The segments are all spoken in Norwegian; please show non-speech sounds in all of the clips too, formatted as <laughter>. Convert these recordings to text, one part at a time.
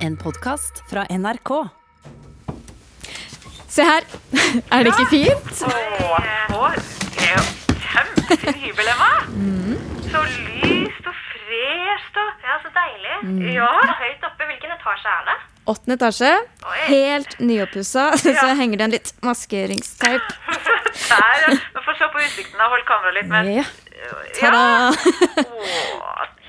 En podkast fra NRK. Se her. <laughs> Er det ikke fint? Er jo kjempefin hybel, Emma. Så lyst og fresht og Ja, så deilig. Ja. Så høyt oppe. Hvilken etasje er det? Åttende etasje. Oi. Helt nyoppussa. <laughs> Så henger det en litt maskeringsteip. <laughs> Der, ja. Får se på utsikten og holde kameraet litt, men Ja. Ta-da!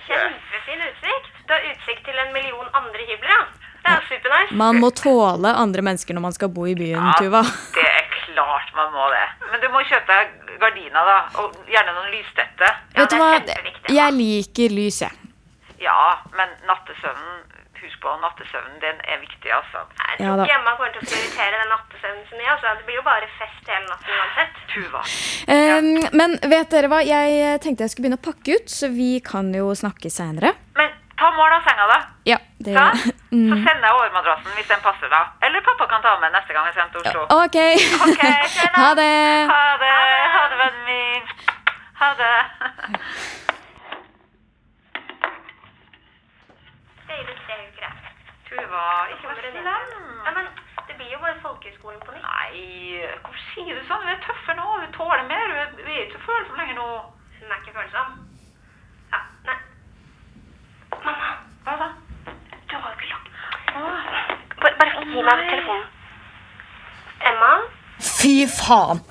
Kjempefin utsikt. Du har utsikt til en million andre hybler, ja. Det er supernice. Man må tåle andre mennesker når man skal bo i byen, Ja, Tuva. <laughs> det er klart man må det. Men du må kjøpe deg gardina, da. Og gjerne noen lysstøtte. Ja, Vet du hva? Jeg liker lys, jeg. Ja, men nattesøvnen Husk på, nattesøvnen den er viktig, altså. Jeg Ja tror da. ikke Emma kommer til å prioritere den nattesøvnen så mye. Altså. Det blir jo bare fest hele natten uansett. Tuva. Um, men vet dere hva? Jeg tenkte jeg skulle begynne å pakke ut, så vi kan jo snakke seinere. Men ta mål av senga, da. Ja, det Ja? Så sender jeg overmadrassen hvis den passer, da. Eller pappa kan ta med neste gang jeg kommer til Oslo. OK. Ok, <laughs> tjena. Ha det. Ha det, ha det, vennen min. Ha det. Det gir ut tre uker, jeg. Tuva, ikke vær det slem. Ja, men det blir jo bare folkehøyskolen på nytt. Nei, hvorfor sier du sånn? Vi er tøffe nå. Vi tåler mer. Vi vi er ikke så følsomme lenger nå. Hun er ikke følsom. Gi meg telefonen. Emma? Fy faen!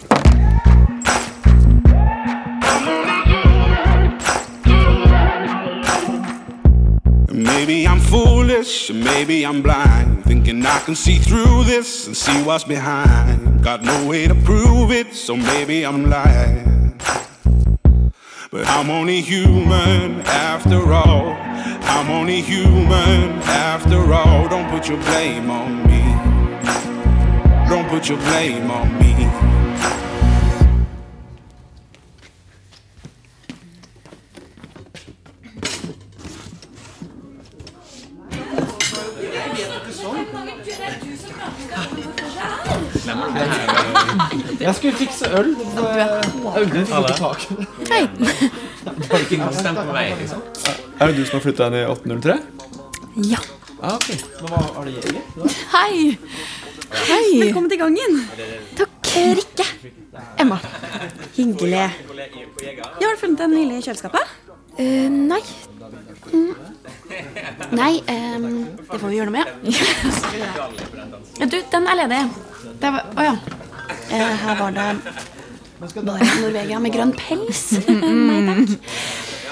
Maybe I'm foolish, maybe I'm blind. Thinking I can see through this and see what's behind. Got no way to prove it, so maybe I'm lying. But I'm only human after all. I'm only human after all. Don't put your blame on me. Don't put your blame on me. Jeg skulle fikse øl. Audun tok på taket. Hei. <laughs> Det var ikke engang stemt på vei, liksom. Er det du som har flytta inn i 1803? Ja. Ah, ok. Men hva har du Jeger? Hei! Hei! Velkommen til gangen. Takk. Rikke. Emma. Hyggelig. Ja, har du funnet den lille i kjøleskapet? Uh, nei. Nei, um, det får vi gjøre noe med. Ja, du, den er ledig. Å oh, ja. Uh, her var det Norvegia med grønn pels. <laughs> Nei takk.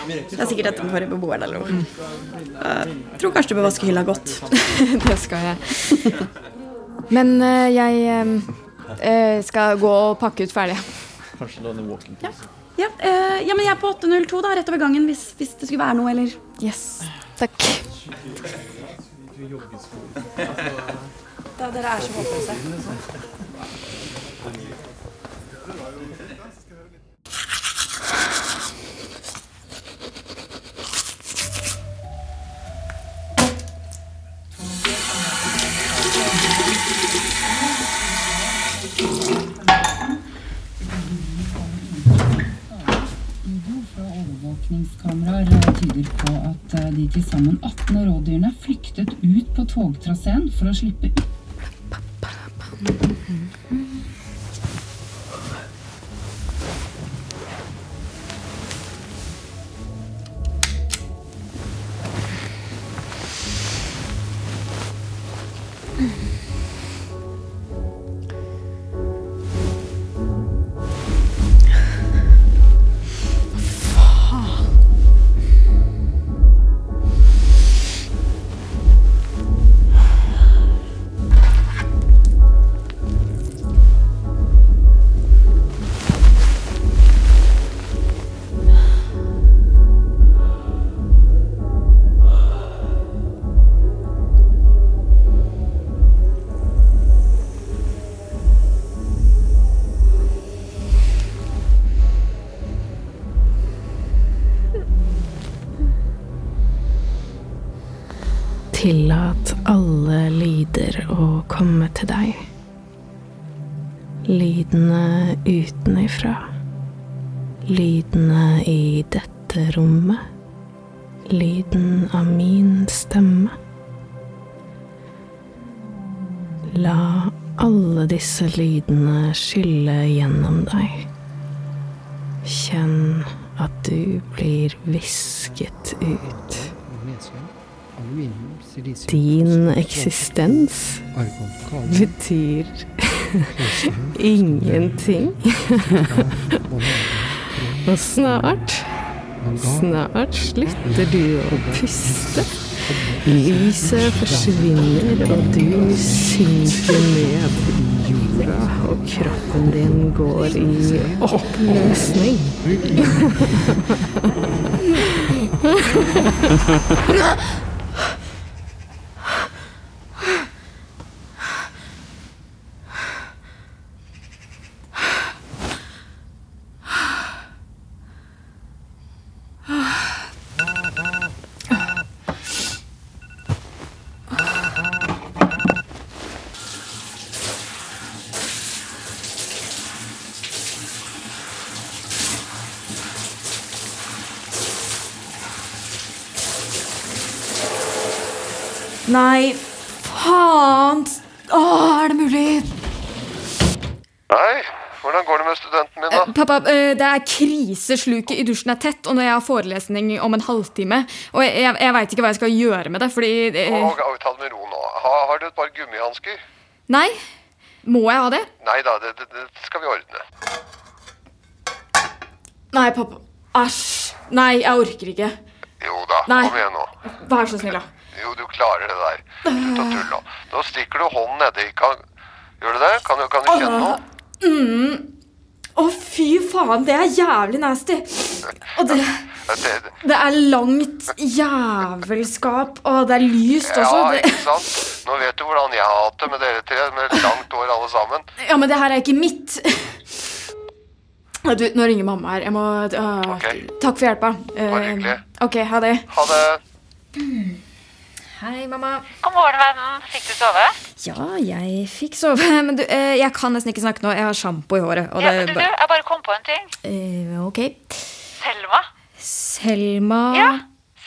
Det er sikkert dette på beboeren eller noe. Jeg tror kanskje du bør vaske hylla godt. <laughs> Det skal jeg. Men eh, jeg eh, eh, skal gå og pakke ut ferdig. Kanskje låne walking Ja, ja, eh, ja men jeg er på 802 da, rett over gangen hvis, hvis det skulle være noe, eller Yes. Takk. da, Dere er så håpløse. <laughs> Overvåkningskameraer tyder på at eh, de til sammen 18 rådyrene flyktet ut på togtraseen for å slippe ut. Alle lyder å komme til deg. Lydene utenifra. Lydene i dette rommet. Lyden av min stemme. La alle disse lydene skylle gjennom deg. Kjenn at du blir visket ut. Din eksistens betyr <laughs> ingenting. Og snart, snart slutter du å puste. Lyset forsvinner, og du synker ned i jorda, og kroppen din går i oppløsning. <laughs> Nei, faen! Å, er det mulig? Nei, hvordan går det med studenten min, da? Pappa, eh, det er krisesluket i dusjen er tett, og når jeg har forelesning om en halvtime Og jeg, jeg, jeg veit ikke hva jeg skal gjøre med det, fordi eh, og ta det med ro nå. Ha, har du et par gummihansker? Nei. Må jeg ha det? Nei da, det, det, det skal vi ordne. Nei, pappa. Æsj. Nei, jeg orker ikke. Jo da, Nei. kom igjen nå. Vær så snill, da. Jo, du klarer det der. Slutt å tulle nå. Stikker du hånden nedi. Kan, gjør du det? Kan kan du kjenne noe? Mm. Å, fy faen, det er jævlig nasty. Og det, Det, er langt jævelskap, og det er lyst også. ja, ikke sant? Nå vet du hvordan jeg har hatt det med dere tre, med langt hår alle sammen. ja, men det her er ikke mitt. Du, nå ringer mamma her. Jeg må ah, Takk for hjelpa. Bare hyggelig. ok, ha det. Ha det. Hei, mamma. God morgen, vennen. Fikk du sove? Ja, jeg fikk sove. <laughs> Men du, eh, jeg kan nesten ikke snakke nå. Jeg har sjampo i håret. Ja, men du, du, jeg bare kom på en ting. Uh, ok. Selma. Selma Ja,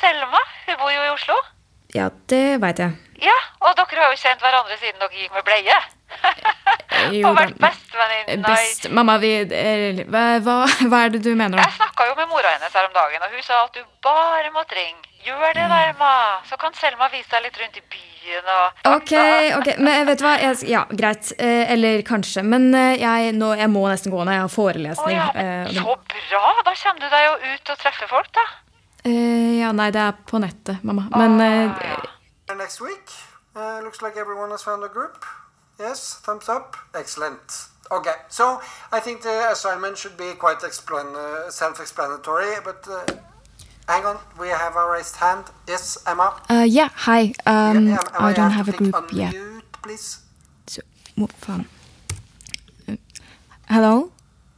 Selma. Hun bor jo i Oslo. Ja, det veit jeg. Ja, og dere har jo kjent hverandre siden dere gikk med bleie. Jo, og vært bestevenninner. Best Mamma, vi er, hva, hva, hva er det du mener nå? Jeg snakka jo med mora hennes her om dagen, og hun sa at du bare måtte ringe. Gjør det, Verma! Så kan Selma vise deg litt rundt i byen og Ok, ok, men vet du hva? Jeg, ja, greit. Eh, eller kanskje. Men eh, jeg, nå, jeg må nesten gå når jeg har forelesning. forelesning. ja, Eh, men så bra! Da kommer du deg jo ut og treffer folk, da. Uh, ja, nei, det er på nettet, mamma. Men eh, Next week. Uh, looks like everyone has found a group. Yes, thumbs up. Excellent. Okay, so I think the assignment should be quite uh, self-explanatory, but uh, hang on, we have a raised hand. Yes, Emma. uh, yeah, hi. Um, Yeah, Emma, I don't have have a group yet. unmute, please. Hva faen? Eh, Hello?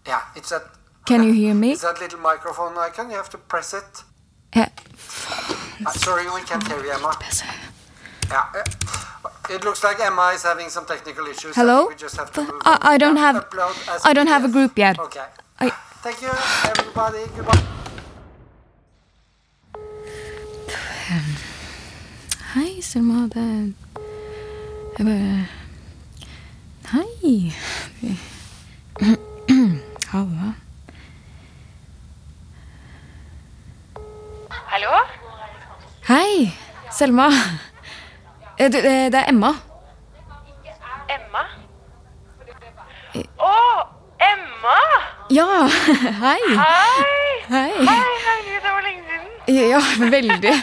Yeah, it's that. Can you hear me? <laughs> It's that little microphone icon. You have to press it. Eh, Uh, sorry, we can't hear you, Emma. Yeah, it looks like Emma is having some technical issues. Hello? We just have to move I. I don't have upload as I don't have a group yet. Okay. I, Thank you, everybody. Goodbye. Hei, Selma. Det Jeg bare Hei. Halla. Hallo? Hei, Selma. Eh, du, eh, Det er Emma. Emma? Å, Emma! Ja, <laughs> hei. Hei! Hei. Herregud, det var lenge siden. Ja, veldig.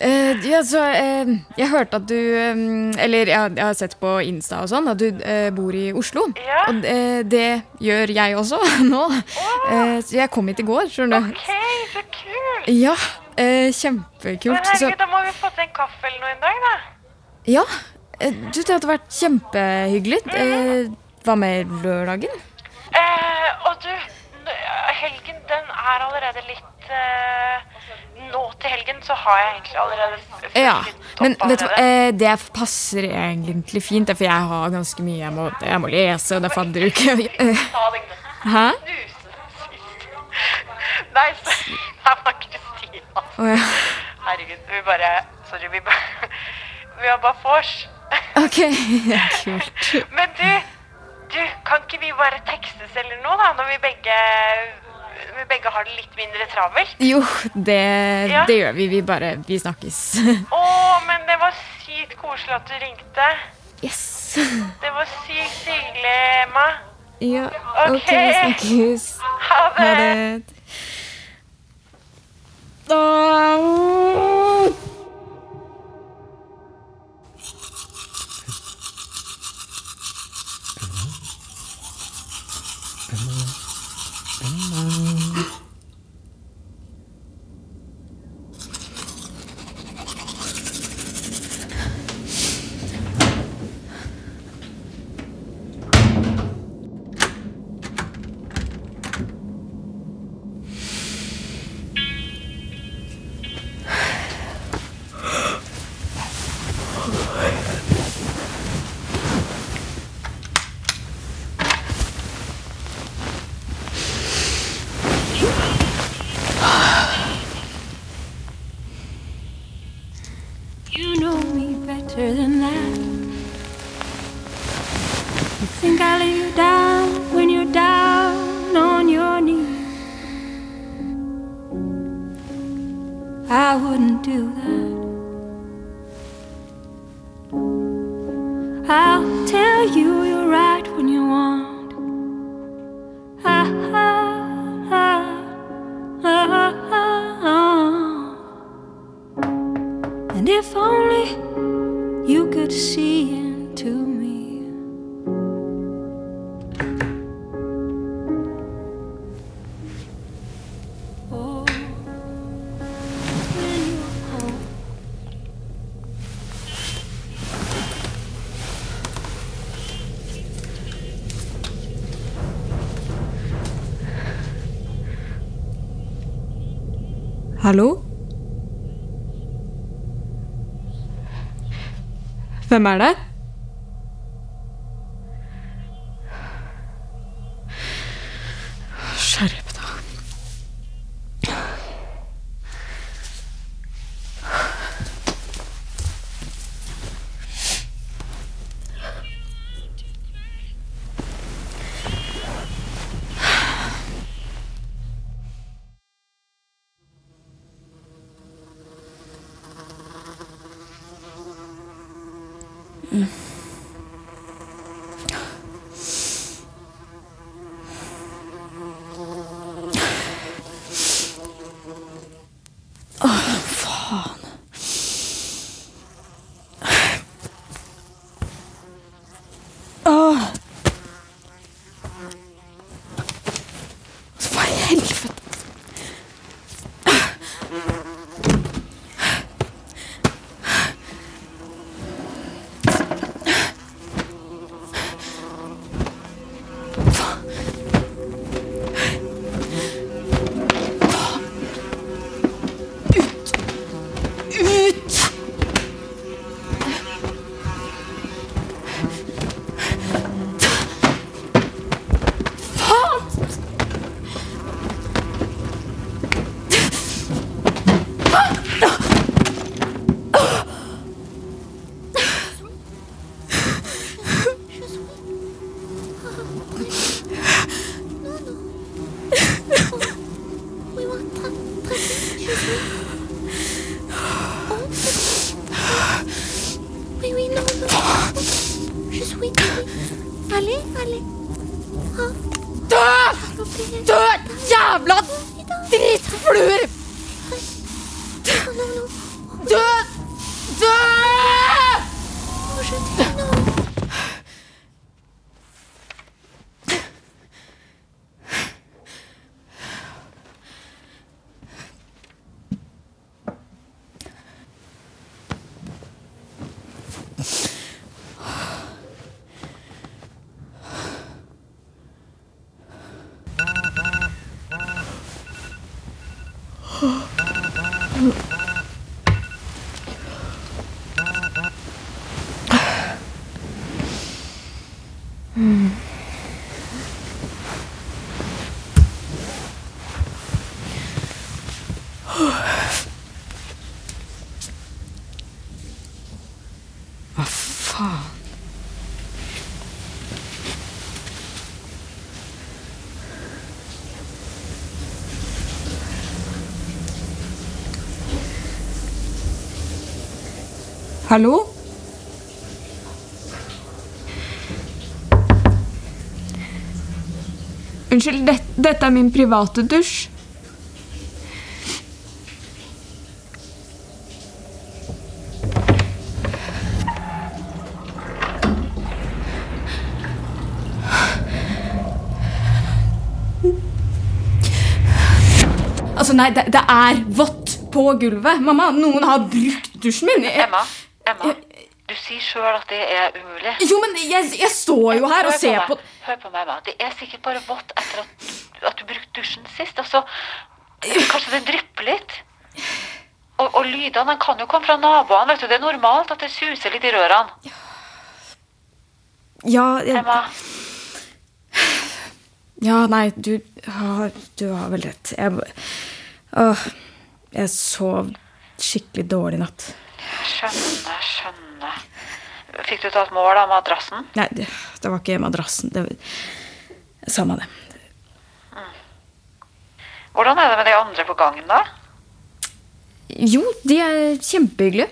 Eh, ja, så eh, Jeg hørte at du eh, Eller jeg, jeg har sett på Insta og sånn at du eh, bor i Oslo. Ja. Og eh, det gjør jeg også <laughs> nå. Eh, så jeg kom hit i går, skjønner du. Ok, så kult. Ja, eh, Men kjempekult. Så, da må vi få til en kaffe eller noe en dag, da. Ja, eh, du, det hadde vært kjempehyggelig. Eh, hva med lørdagen? Eh, og du, helgen den er allerede litt eh, Nå til helgen så har jeg egentlig allerede Ja, men vet du hva, eh, det passer egentlig fint, for jeg har ganske mye jeg må, jeg må lese, og det er fadderuke. Hæ? Nei, så, det var Kristina. Herregud, vi bare Sorry, vi bare Vi har bare vors. Ok, <laughs> kult. Men du, du, kan ikke vi bare tekstes eller noe, da? Når vi begge, vi begge har det litt mindre travelt? Jo, det, Ja. det gjør vi. Vi bare Vi snakkes. <laughs> Å, men det var sykt koselig at du ringte. Yes. Det var sykt hyggelig, Emma. Ja, Ok. okay snakkes. Ha det. Ha det. Åh. And if only you could see into me. Oh, when you're home. Hallo? Hvem er det? Åh, Hva faen? Hallo? Unnskyld, det, dette er min private dusj. Nei, det, det er vått på gulvet. Mamma, noen har brukt dusjen min. Jeg, Emma, Emma, du sier sjøl at det er umulig. Jo, men jeg, jeg står jo her og ser på, på Hør på meg, Emma. Det er sikkert bare vått etter at, at du brukte dusjen sist. Altså, Kanskje det drypper litt. Og, og lydene kan jo komme fra naboene. vet du. Det er normalt at det suser litt i rørene. Ja, jeg, Emma, ja nei, du har, du har vel rett. Jeg, åh, jeg sov skikkelig dårlig i natt. skjønner, skjønner. Fikk du tatt mål av madrassen? Nei, det, det var ikke madrassen. Det Samme det. Hvordan er det med de andre på gangen, da? Jo, de er kjempehyggelige.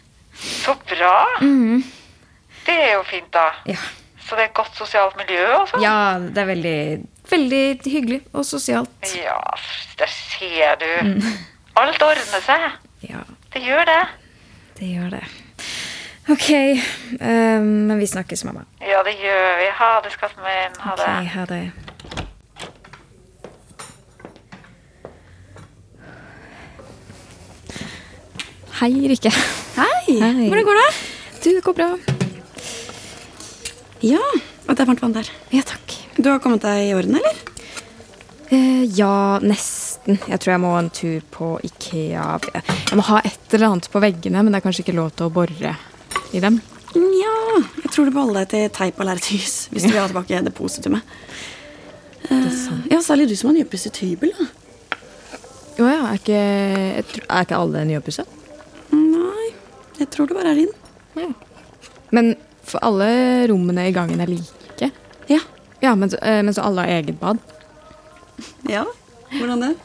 <laughs> Så bra. Mm. Det er jo fint, da. Ja. Så det er et godt sosialt miljø og sånn? ja, det er veldig, veldig hyggelig og sosialt. Ja, der ser du. Mm. Alt ordner seg. Ja. Det gjør det. Det gjør det. Ok, ehm, men vi snakkes, mamma. Ja, det gjør vi. Ha det, skatten min. Ha det. Ok, ha det. Hei, Rikke. Hei. Hvordan går det? Du, det går bra. Ja, og det er varmt vann der. Ja, takk. Du har kommet deg i orden, eller? Eh, ja, nesten. Jeg tror jeg må en tur på Ikea. Jeg må ha et eller annet på veggene, men det er kanskje ikke lov til å bore i dem. Ja, jeg tror du beholder deg til teip og lerrethus hvis du vil ha tilbake depositumet. Eh, ja, særlig du som har nyopusset hybel. da. oh, ja, er ikke, jeg tror- er ikke alle nyoppussa? Nei, jeg tror det bare er din. Men for alle rommene i gangen er like? Ja. mens men, så- eh, men så alle har eget bad? Ja, hvordan det?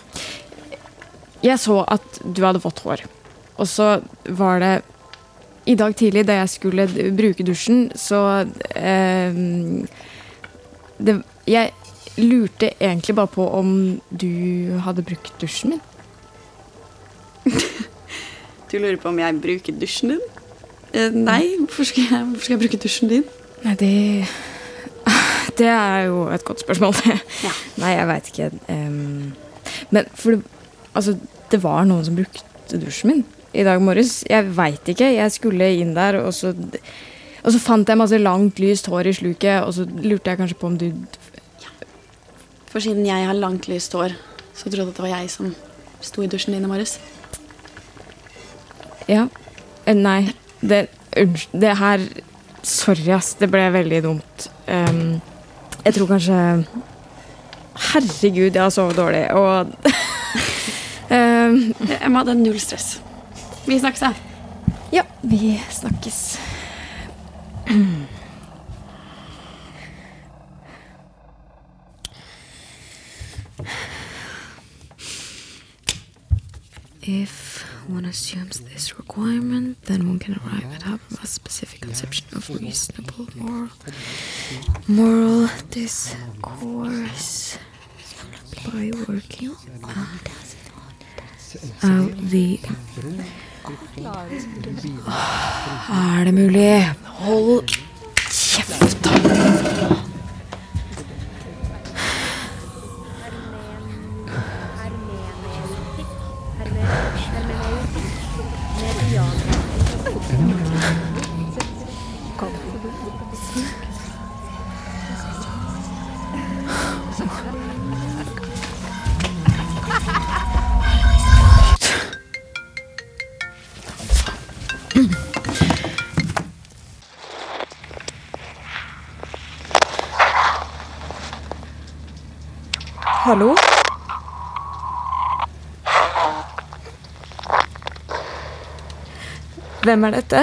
Jeg så at du hadde fått hår. Og så var det I dag tidlig da jeg skulle bruke dusjen, så eh, det, Jeg lurte egentlig bare på om du hadde brukt dusjen min. <laughs> Du lurer på om jeg bruker dusjen din? Eh, nei, hvorfor skal, jeg, hvorfor skal jeg bruke dusjen din? Nei, det Det er jo et godt spørsmål. <laughs> Nei, jeg veit ikke. Um, men for det, altså, det var noen som brukte dusjen min i dag morges. Jeg veit ikke. Jeg skulle inn der, og så Og så fant jeg masse langt, lyst hår i sluket, og så lurte jeg kanskje på om du For siden jeg har langt, lyst hår, så trodde jeg at det var jeg som sto i dusjen din i morges. Ja. Eh, Nei, det Unnskyld. Det her Sorry, ass. Det ble veldig dumt. Ehm, jeg tror kanskje Herregud, jeg har sovet dårlig, og uh, <laughs> Emma, det er null stress. Vi snakkes, da. Ja, vi snakkes. If one assumes this requirement, then one can arrive at a specific conception of reasonable moral moral discourse. By working out the Er det mulig? Hold kjeft, hallo? Hvem er dette?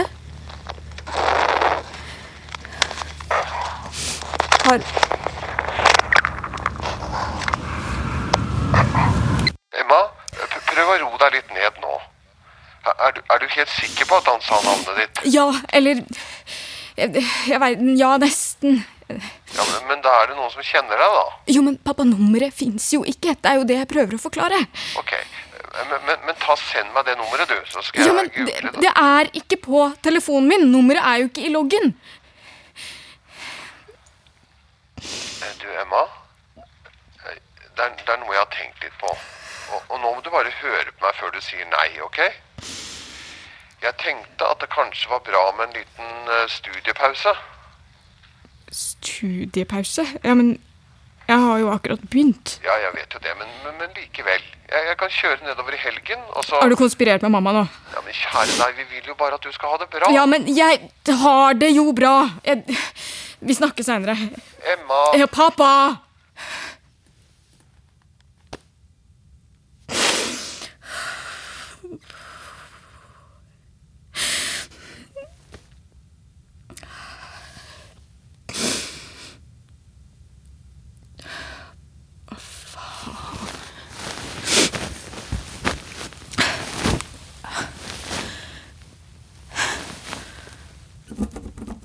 Har Emma, prøv å ro deg litt ned nå. Er du, er du helt sikker på at han sa navnet ditt? Ja, eller Jeg, jeg veit Ja, nesten. Ja, men, men da er det noen som kjenner deg, da. Jo, men pappa, nummeret fins jo ikke. Det er jo det jeg prøver å forklare. Ok, men, men, men ta send meg det nummeret, du, så skal Ja, jeg men det, google det. det er ikke på telefonen min. Nummeret er jo ikke i loggen. Eh, Du, Emma. eh, Det er, det er noe jeg har tenkt litt på. Og, og nå må du bare høre på meg før du sier nei, ok? Jeg tenkte at det kanskje var bra med en liten eh, studiepause. Studiepause? Ja, men jeg har jo akkurat begynt. Ja, jeg vet jo det, men, men, men likevel. Jeg, jeg kan kjøre nedover i helgen, og så Har du konspirert med mamma nå? Ja, men kjære deg, vi vil jo bare at du skal ha det bra. Ja, men jeg har det jo bra. Jeg, vi snakkes seinere. Emma! Ja, pappa!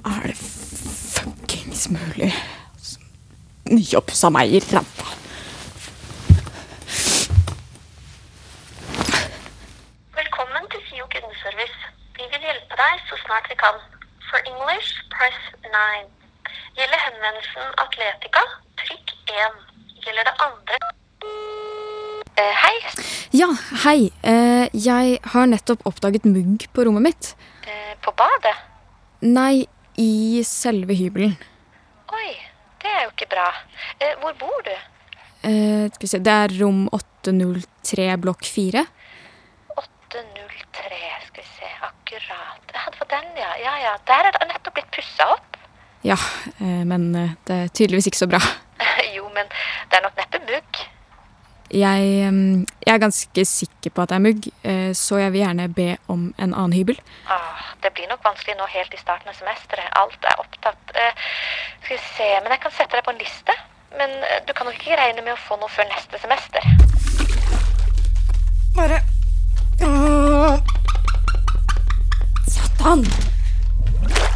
Er det fuckings mulig? I ræva. Velkommen til SIO kundeservice. Vi vil hjelpe deg så snart vi kan. For English, press 9. Gjelder henvendelsen Atletica, trykk 1. Gjelder det andre hei. Ja, hei. Uh, jeg har nettopp oppdaget mugg på rommet mitt. Uh, på badet? Nei, i selve hybelen. Det er jo ikke bra. Eh, hvor bor du? Eh, skal vi se, det er rom 803 blokk 4. 803, skal vi se, akkurat. Ja, det var den, ja. Ja, ja. Der er det nettopp blitt pussa opp. Ja, eh, men eh, det er tydeligvis ikke så bra. <laughs> jo, men det er nok. Jeg, jeg er ganske sikker på at det er mugg, eh, så jeg vil gjerne be om en annen hybel. Ah, det blir nok vanskelig nå helt i starten av semesteret. Alt er opptatt. Eh, skal vi se, men jeg kan sette deg på en liste. Men eh, du kan nok ikke regne med å få noe før neste semester. Bare Åh. Satan!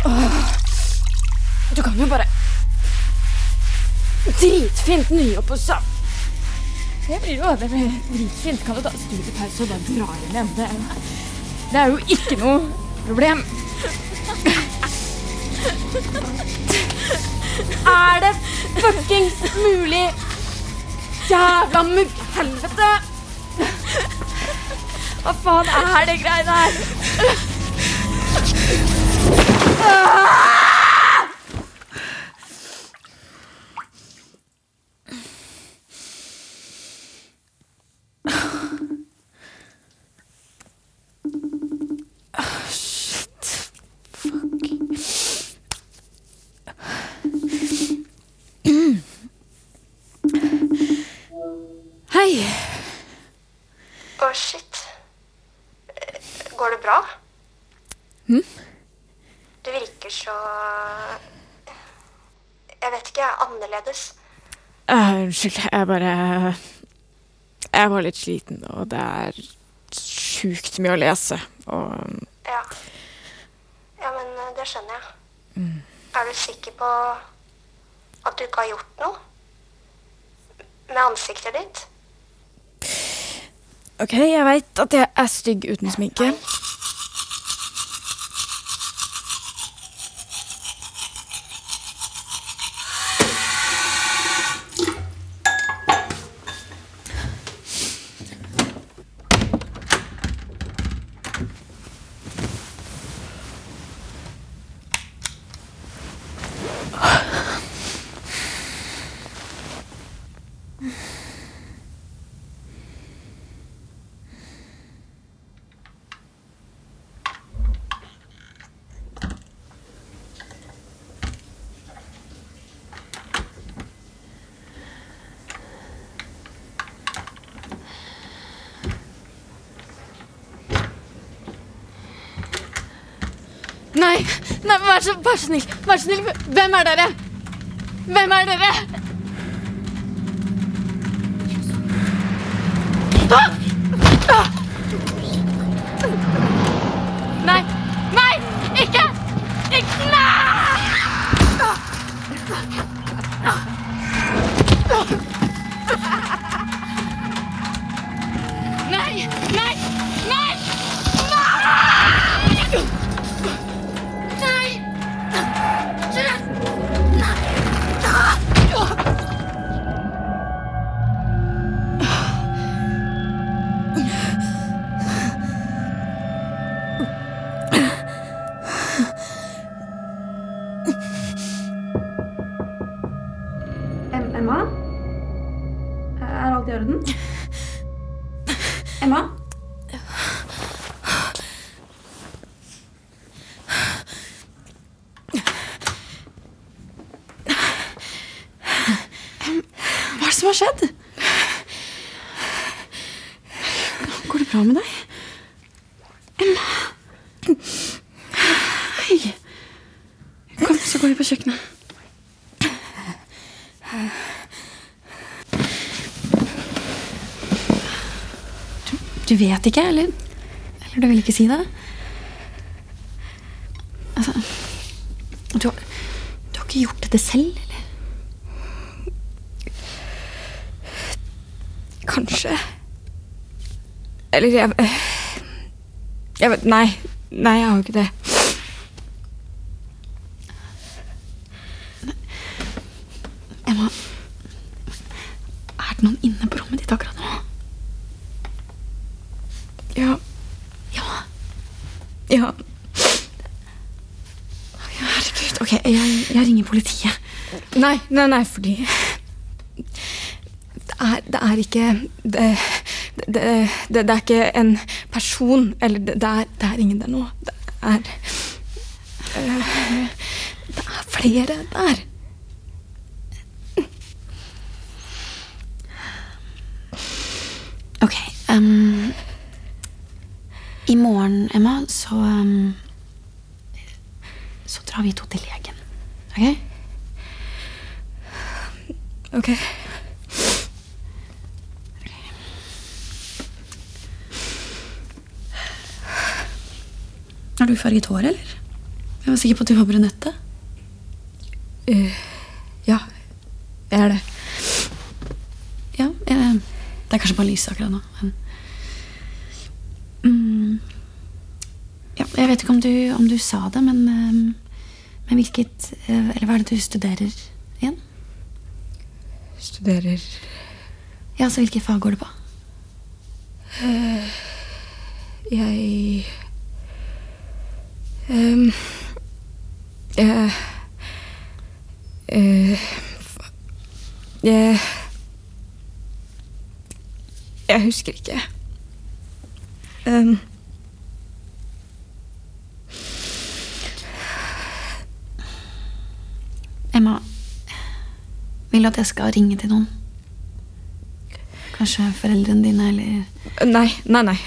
Åh. Du kan jo bare Dritfint nyoppussa. Det blir jo det dritfint. Kan du ta studiepause og bare dra hjem igjen? Det, det er jo ikke noe problem. Er det fuckings mulig? Jævla mugghelvete! Hva faen er det greiene her? Ah, Shit. Fuck. Hei. Å, shit. Eh, Går det bra? Hm? Du virker så Jeg vet ikke, jeg er annerledes. Uh, Unnskyld, jeg bare Jeg var litt sliten, og det er sjukt mye å lese. Og Ja. Ja, men eh, det skjønner jeg. mm. Er du sikker på at du ikke har gjort noe? Med ansiktet ditt? OK, jeg veit at jeg er stygg uten sminke. Nei, nei, vær så, vær så snill. Vær så snill. Hvem er dere? Hvem er dere? Vet ikke, eller? Eller du vil ikke si det? Altså Du, har- du har ikke gjort dette selv, eller? Kanskje. Eller jeg Jeg Nei. Nei, jeg har jo ikke det. Emma, er det noen inne på rommet ditt akkurat nå? Ja. Ja. Ja. Herregud. Ok, jeg, jeg ringer politiet. Nei, nei, nei, fordi Det er, det er ikke det, det, det, er ikke en person Eller det, er, er ingen der nå. Det er øh, Det er flere der. Ok. Um, I morgen, Emma, så um, Så drar vi to til legen. Ok? Ok. Har du farget hår, eller? Jeg var sikker på at du var brunette. Uh, ja, jeg er det. Ja, jeg, det er kanskje bare lyset akkurat nå. Men, mm, ja, jeg vet ikke om du, om du sa det, men, ehm, men hvilket eh, Eller hva er det du studerer? Studerer Ja, så hvilke fag går du på? Eh, jeg um, Jeg eh, Jeg Jeg husker ikke. Ehm, Emma, vil du at jeg skal ringe til noen? Kanskje foreldrene dine, eller Nei, nei, nei.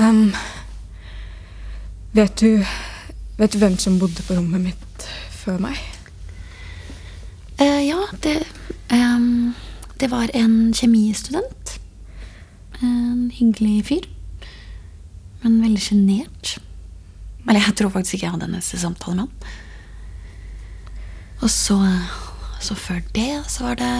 Ehm, vet du Vet du hvem som bodde på rommet mitt før meg? Uh, ja, det um, Det var en kjemistudent. En hyggelig fyr. Men veldig sjenert. Eller jeg tror faktisk ikke jeg hadde en neste samtale med han. Og så, så før det så var det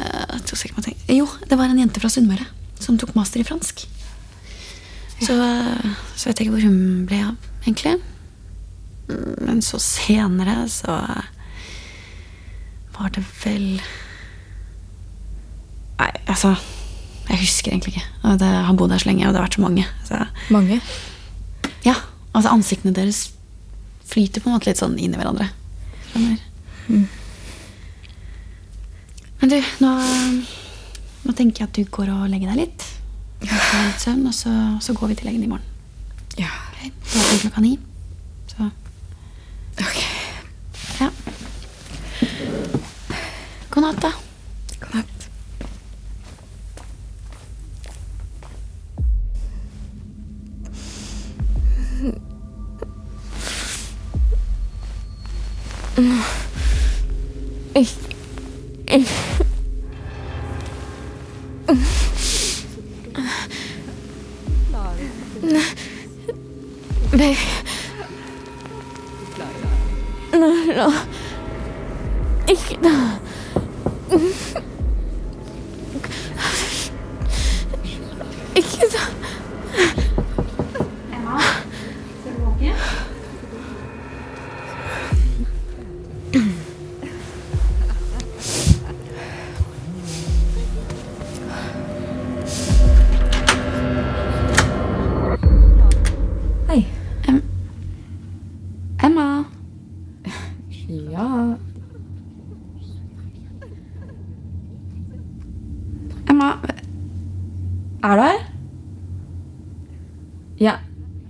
eh, jeg tror ikke tenker, Jo, det var en jente fra Sunnmøre som tok master i fransk. Så, så vet jeg ikke hvor hun ble av, egentlig. Men så senere så var det vel Nei, altså Jeg husker egentlig ikke. Og Det har bodd her så lenge, og det har vært så mange. Så. Mange? Ja, altså Ansiktene deres flyter på en måte litt sånn inn i hverandre. Mm. Men du, nå, nå tenker jeg at du går og legger deg litt. Får litt søvn, og så, så går vi til legen i morgen. Ja. Ok, Det åpner klokka ni. Så Ok. Ja. God natt, da.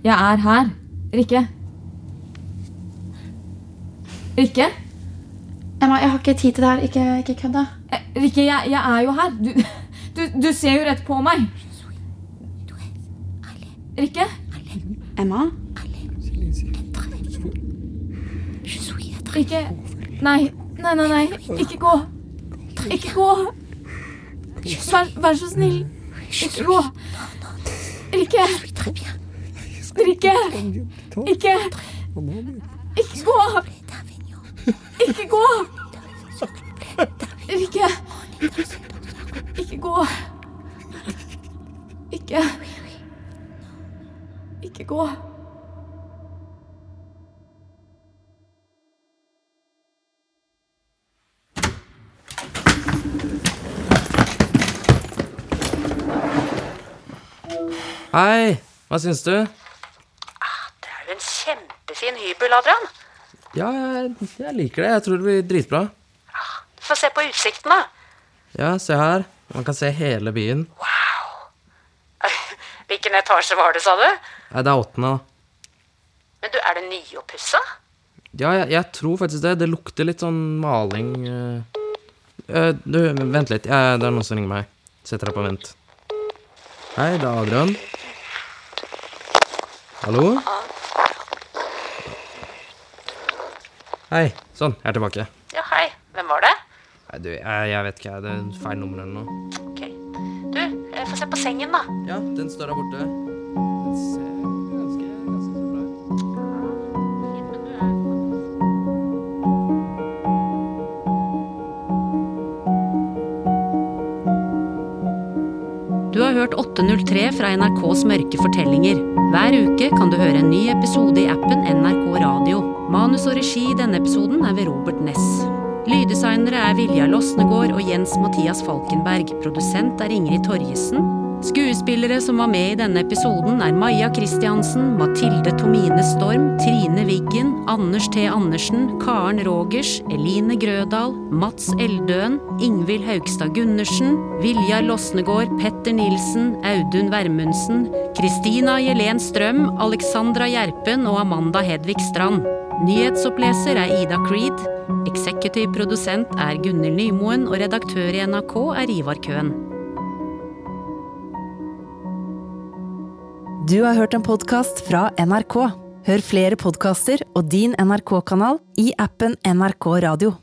Jeg er her. Rikke. Rikke? Emma, jeg har ikke tid til det her. Ikke, ikke kødd, da. Eh, Rikke, jeg, jeg er jo her. Du, du, du ser jo rett på meg. Rikke? Emma? Ikke Nei, nei, nei. nei. Ikke gå. Ikke gå. Vær, vær så snill. Ikke gå. Rikke. Rikke. Ikke. Ikke gå. Ikke gå. Ikke Ikke gå. Ikke Ikke gå. Hei, hva syns du? Det er jo en kjempefin hybel, Adrian. Ja, jeg, jeg liker det. Jeg tror det blir dritbra. Du får se på utsikten, da. Ja, se her. Man kan se hele byen. Wow. <laughs> Hvilken etasje var det, sa du? Nei, det er åttende, da. Men du, er det nyoppussa? Ja, jeg, jeg tror faktisk det. Det lukter litt sånn maling. Eh, Du, vent litt. Jeg, det er noen som ringer meg. Setter deg på vent. Hei, det er Adrian. Hallo? Hei. Sånn, jeg er tilbake. Ja, hei. Hvem var det? Nei, du, jeg, jeg vet ikke. Det er feil nummer eller noe. Ok. Du, få se på sengen, da. Ja, den står der borte. Den ser ganske, ganske så bra ut. Du har hørt 803 fra NRKs mørke fortellinger. Hver uke kan du høre en ny episode i appen NRK Radio. Manus og regi i denne episoden er ved Robert Ness. Lyddesignere er Vilja Losnegård og Jens Mathias Falkenberg. Produsent er Ingrid Torjesen. Skuespillere som var med i denne episoden er Maja Christiansen, Mathilde Tomine Storm, Trine Wiggen, Anders T. Andersen, Karen Rogers, Eline Grødal, Mats Eldøen, Ingvild Haugstad Gundersen, Viljar Losnegård, Petter Nilsen, Audun Wermundsen, Kristina Jelén Strøm, Alexandra Gjerpen og Amanda Hedvig Strand. Nyhetsoppleser er Ida Creed. Eksekutiv produsent er Gunhild Nymoen, og redaktør i NRK er Ivar Køen. Du har hørt en podkast fra NRK. Hør flere podkaster og din NRK-kanal i appen NRK Radio.